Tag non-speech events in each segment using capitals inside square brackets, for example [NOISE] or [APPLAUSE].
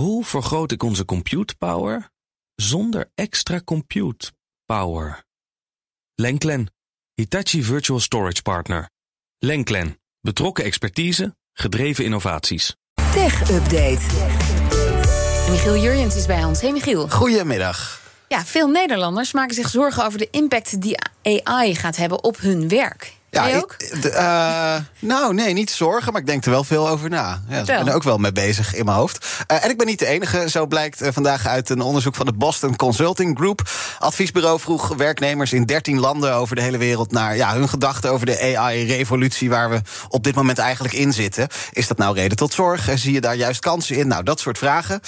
Hoe vergroot ik onze compute power zonder extra compute power? Lenklen, Hitachi Virtual Storage Partner. Lenklen, betrokken expertise, gedreven innovaties. Tech Update. Michiel Jurjens is bij ons. Hey Michiel. Goedemiddag. Ja, veel Nederlanders maken zich zorgen over de impact die AI gaat hebben op hun werk. Ja, ik- eh, nou, nee, niet zorgen, maar ik denk er wel veel over na. Ja, dus ik ben er ook wel mee bezig in mijn hoofd. Eh, en ik ben niet de enige. Zo blijkt eh, vandaag uit een onderzoek van de Boston Consulting Group. Adviesbureau vroeg werknemers in 13 landen over de hele wereld naar ja, hun gedachten over de AI-revolutie waar we op dit moment eigenlijk in zitten. Is dat nou reden tot zorg? Zie je daar juist kansen in? Nou, dat soort vragen.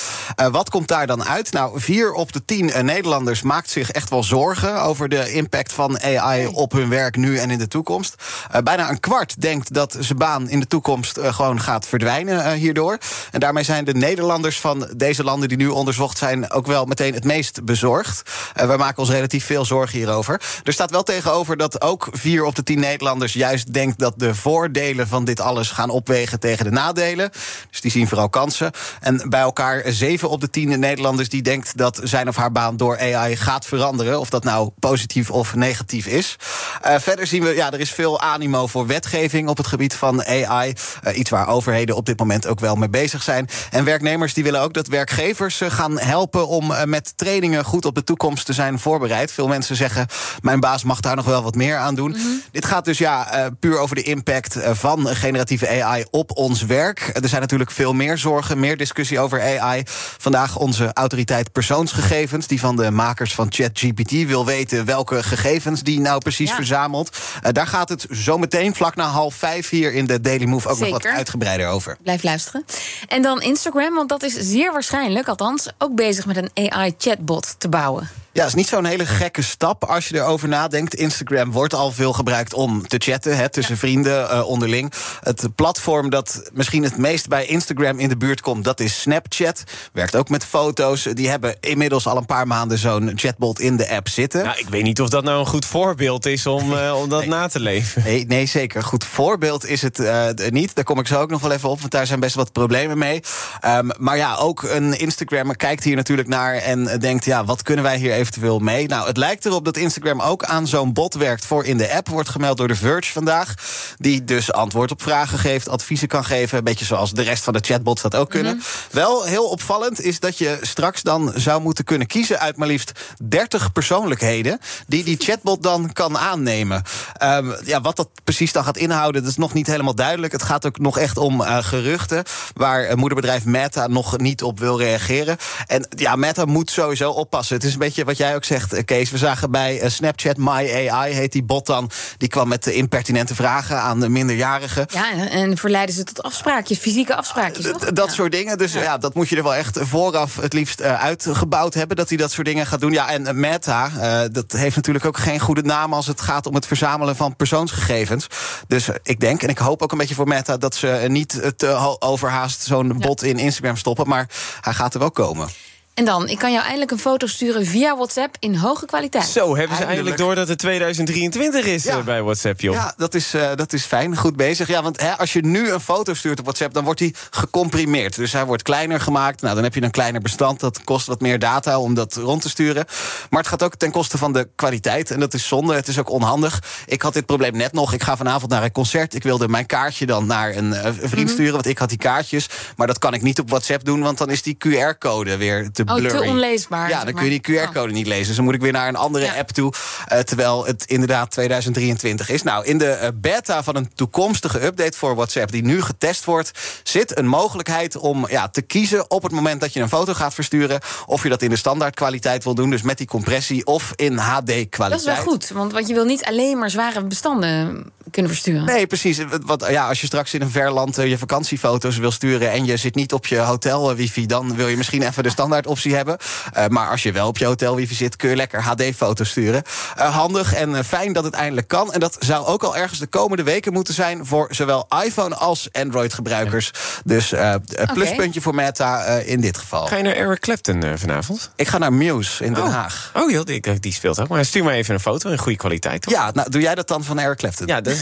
Wat komt daar dan uit? Nou, vier op de tien Nederlanders maakt zich echt wel zorgen over de impact van AI op hun werk nu en in de toekomst. Eh, bijna een kwart denkt dat zijn baan in de toekomst eh, gewoon gaat verdwijnen eh, hierdoor. En daarmee zijn de Nederlanders van deze landen die nu onderzocht zijn ook wel meteen het meest bezorgd. Wij maken ons relatief veel zorgen hierover. Er staat wel tegenover dat ook vier op de tien Nederlanders juist denkt dat de voordelen van dit alles gaan opwegen tegen de nadelen. Dus die zien vooral kansen. En bij elkaar zeven op de tien Nederlanders die denkt dat zijn of haar baan door AI gaat veranderen. Of dat nou positief of negatief is. Verder zien we, ja, er is veel animo voor wetgeving op het gebied van AI. Eh, iets waar overheden op dit moment ook wel mee bezig zijn. En werknemers die willen ook dat werkgevers eh, gaan helpen om eh, met trainingen goed op de toekomst te zijn voorbereid. Veel mensen zeggen, mijn baas mag daar nog wel wat meer aan doen. Dit gaat dus ja, puur over de impact van generatieve AI op ons werk. Er zijn natuurlijk veel meer zorgen, meer discussie over AI. Vandaag onze autoriteit persoonsgegevens, die van de makers van ChatGPT wil weten welke gegevens die nou precies Ja. verzamelt. Daar gaat het zo meteen, vlak na half vijf hier in de Daily Move, ook nog wat uitgebreider over. Blijf luisteren. En dan Instagram, want dat is zeer waarschijnlijk, althans, ook bezig met een AI-chatbot te bouwen. Ja, is niet zo'n hele gekke stap als je erover nadenkt. Instagram wordt al veel gebruikt om te chatten hè, tussen vrienden eh, onderling. Het platform dat misschien het meest bij Instagram in de buurt komt, dat is Snapchat. Werkt ook met foto's. Die hebben inmiddels al een paar maanden zo'n chatbot in de app zitten. Nou, ik weet niet of dat nou een goed voorbeeld is om, [LAUGHS] eh, om dat na te leven. Nee, nee, zeker. Goed voorbeeld is het eh, niet. Daar kom ik zo ook nog wel even op, want daar zijn best wat problemen mee. Ehm, maar ja, ook een Instagrammer kijkt hier natuurlijk naar en denkt: ja, wat kunnen wij hier eventueel mee? Nou, het lijkt erop dat Instagram ook aan zo'n bot werkt voor in de app. Wordt gemeld door The Verge vandaag. Die dus antwoord op vragen geeft, adviezen kan geven. Een beetje zoals de rest van de chatbots dat ook kunnen. Wel heel opvallend is dat je straks dan zou moeten kunnen kiezen uit maar liefst 30 persoonlijkheden. die die chatbot dan kan aannemen. Ehm, ja, wat dat precies dan gaat inhouden, dat is nog niet helemaal duidelijk. Het gaat ook nog echt om eh, geruchten. waar eh, moederbedrijf Meta nog niet op wil reageren. En ja, Meta moet sowieso oppassen. Het is een beetje wat jij ook zegt, eh, Kees. We zagen bij eh, Snapchat My AI, heet die bot dan. Die kwam met de impertinente vragen aan de minderjarigen. Ja, en, en verleiden ze tot afspraakjes, fysieke afspraakjes. toch? Dat Ja. soort dingen. Dus ja. dat moet je er wel echt vooraf het liefst eh, uitgebouwd hebben. Dat hij dat soort dingen gaat doen. Ja, en eh, Meta, eh, dat heeft natuurlijk ook geen goede naam als het gaat om het verzamelen van persoonsgegevens. Dus eh, ik denk, en ik hoop ook een beetje voor Meta, dat ze eh, niet eh, te overhaast zo'n bot in Instagram stoppen. Maar hij gaat er wel komen. En dan, ik kan jou eindelijk een foto sturen via WhatsApp in hoge kwaliteit. Zo, hebben ze Eindelijk. eindelijk door dat het 2023 is Ja. eh, bij WhatsApp, joh. Ja, dat is, eh, dat is fijn. Goed bezig. Ja, want hè, als je nu een foto stuurt op WhatsApp, dan wordt die gecomprimeerd. Dus hij wordt kleiner gemaakt. Nou, dan heb je een kleiner bestand. Dat kost wat meer data om dat rond te sturen. Maar het gaat ook ten koste van de kwaliteit. En dat is zonde. Het is ook onhandig. Ik had dit probleem net nog. Ik ga vanavond naar een concert. Ik wilde mijn kaartje dan naar een eh, vriend sturen. Want ik had die kaartjes. Maar dat kan ik niet op WhatsApp doen. Want dan is die QR-code weer te Oh, te onleesbaar, Ja, dan kun je die QR-code niet lezen. Dus dan moet ik weer naar een andere Ja. app toe. eh, terwijl het inderdaad 2023 is. Nou, in de eh, beta van een toekomstige update voor WhatsApp, die nu getest wordt, zit een mogelijkheid om ja, te kiezen op het moment dat je een foto gaat versturen. Of je dat in de standaardkwaliteit wil doen, dus met die compressie, of in HD-kwaliteit. Dat is wel goed, want, want je wil niet alleen maar zware bestanden kunnen versturen. Nee, precies. Want, ja, als je straks in een ver land eh, je vakantiefoto's wil sturen en je zit niet op je hotel eh, wifi, dan wil je misschien even de standaard optie hebben. Eh, maar als je wel op je hotel wifi zit, kun je lekker HD-foto's sturen. Eh, handig en eh, fijn dat het eindelijk kan. En dat zou ook al ergens de komende weken moeten zijn voor zowel iPhone als Android-gebruikers. Dus eh, een pluspuntje voor Meta eh, in dit geval. Ga je naar Eric Clapton vanavond? Ik ga naar Muse in Den Oh. Haag. Oh, joh, die, die speelt ook. Maar stuur maar even een foto in goede kwaliteit, toch? Ja, nou, doe jij dat dan van Eric Clapton? Ja, dat